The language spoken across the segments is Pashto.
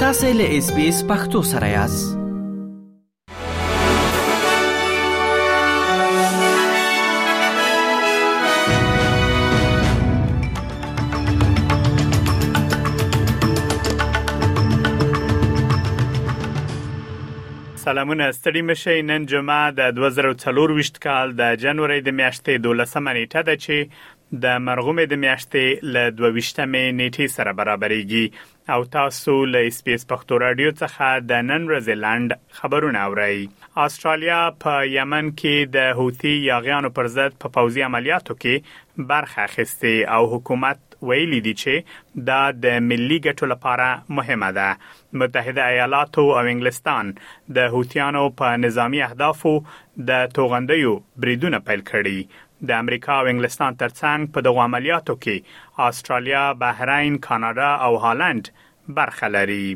تاسې له اس بي اس پختو سره یاست سلامونه ستړي مشه نن جمعه د 2024 کال د جنوري د میاشتې 12 نیټه ده چې د مرغومې د میاشتې له دوه ویشتمې نیټې سره برابریږي او تاسو له اس پی اس پښتو رادیو څخه د نن ورځې لنډ خبرونه اورئ استرالیا په یمن کې د حوثي یاغیانو پر ضد په پوځي عملیاتو کې برخه اخیستې او حکومت ویلي دي چې دا د ملي ګټو لپاره مهمه ده متحده ایالات او انګلستان د حوثیانو په نظامی اهدافو د توغندیو بریدونه پیل کړي د امریکا او انګلستان تر څنګ په دغو عملیاتو کې آسټرالیا، بحرین، کاناډا او هالنډ برخه لري.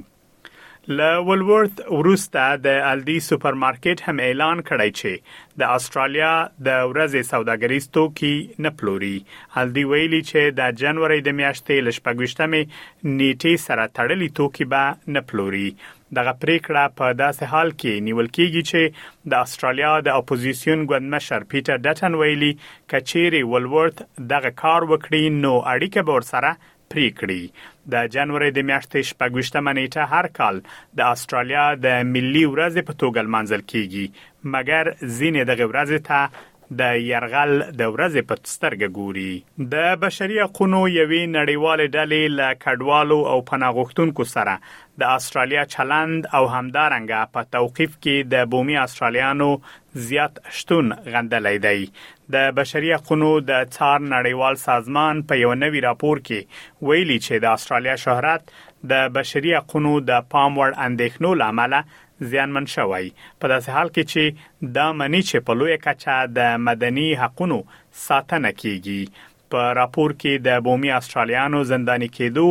له ولورث وروسته د الدي سوپر مارکیټ هم اعلان کړی چې د استرالیا د ورځې سوداګریز توکي نه پلوري. الدي ویلي چې د جنوري د میاشتې له شپږویشتمې نیټې سره تړلي توکي به نه پلوري دغه پرېکړه په داسې حال کې نیول کېږي چې د اسټرالیا د اپوزیسیون ګوندمشر پیټر ډټن ویلي، که چیرې ولورت دغه کار وکړي نو اړیکه به ورسره پرې کړي. د جنورۍ د میاشتې شپږ ویشت مه نېټه هر کال د اسټرالیا د ملي ورځې په توګه لمانځل کېږي، مګر ځینې دغې ورځې ته د یرغل د ورځې په سترګه ګوري. د بشري حقونو یوې نړیوالې ډلې له کډوالو او پناه غوښتونکو سره د اسټرالیا چلند او همدارنګه په توقیف کې د بومي اسټرالیانو زیات شتون غندلی دی. د بشري حقونو د څار نړیوال سازمان په یو نوي راپور کې ویلي چې د اسټرالیا شهرت د بشري حقونو د پام وړ اندېښنو له امله زیانمن شوی، په داسې حال کې چې دا مني چې په لویه کچه د مدني حقونو ساتنه کېږي. په راپور کې د بومي اسټرالیانو زنداني کېدو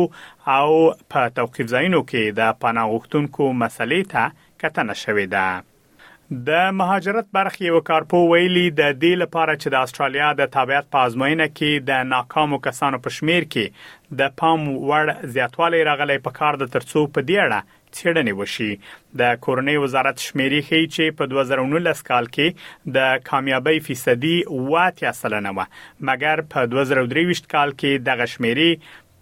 او په توقیفځایونو کې د پناه غوښتونکو مسلې ته کتنه شوې ده. د مهاجرت برخې یوه کارپوه ویلي، د دې لپاره چې د اسټرالیا د تابعیت په ازموینه کې د ناکامو کسانو په شمېر کې د پام وړ زیاتوالی راغلی، پکار ده ترڅو په دې اړه څېړنې وشي د کورنۍ وزارت شمیرې ښیي چې په 2019 کال کې د کامیابۍ فیصدي 80 سلنه و مګر په 2023 کال کې دغه شمیرې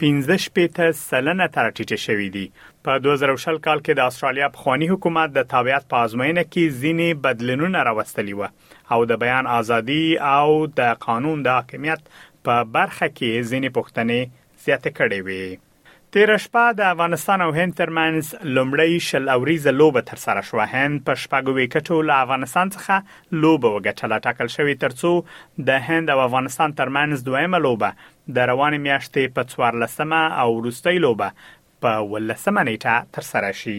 15 سلنه تر ټیټه شوې دي په 2020 کال کې د استرالیا پخوانی حکومت د تابعیت په ازموینه کې ځینې بدلونونه راوستلی و او د بیان ازادي او د قانون د حاکمیت په برخه کې ځینې پښتنې زیاته کړې وې تیره شپه د افغانستان او هند ترمنځ لومړی شل اوریزه لوبه ترسره شوه. هند په شپږو ویکټو له افغانستان څخه لوبه وګټله. ټاکل شوې ترڅو د هند او افغانستان ترمنځ دویمه لوبه د روانې میاشتې په څوارلسمه او وروستۍ لوبه په اوولسمه نیټه ترسره شي.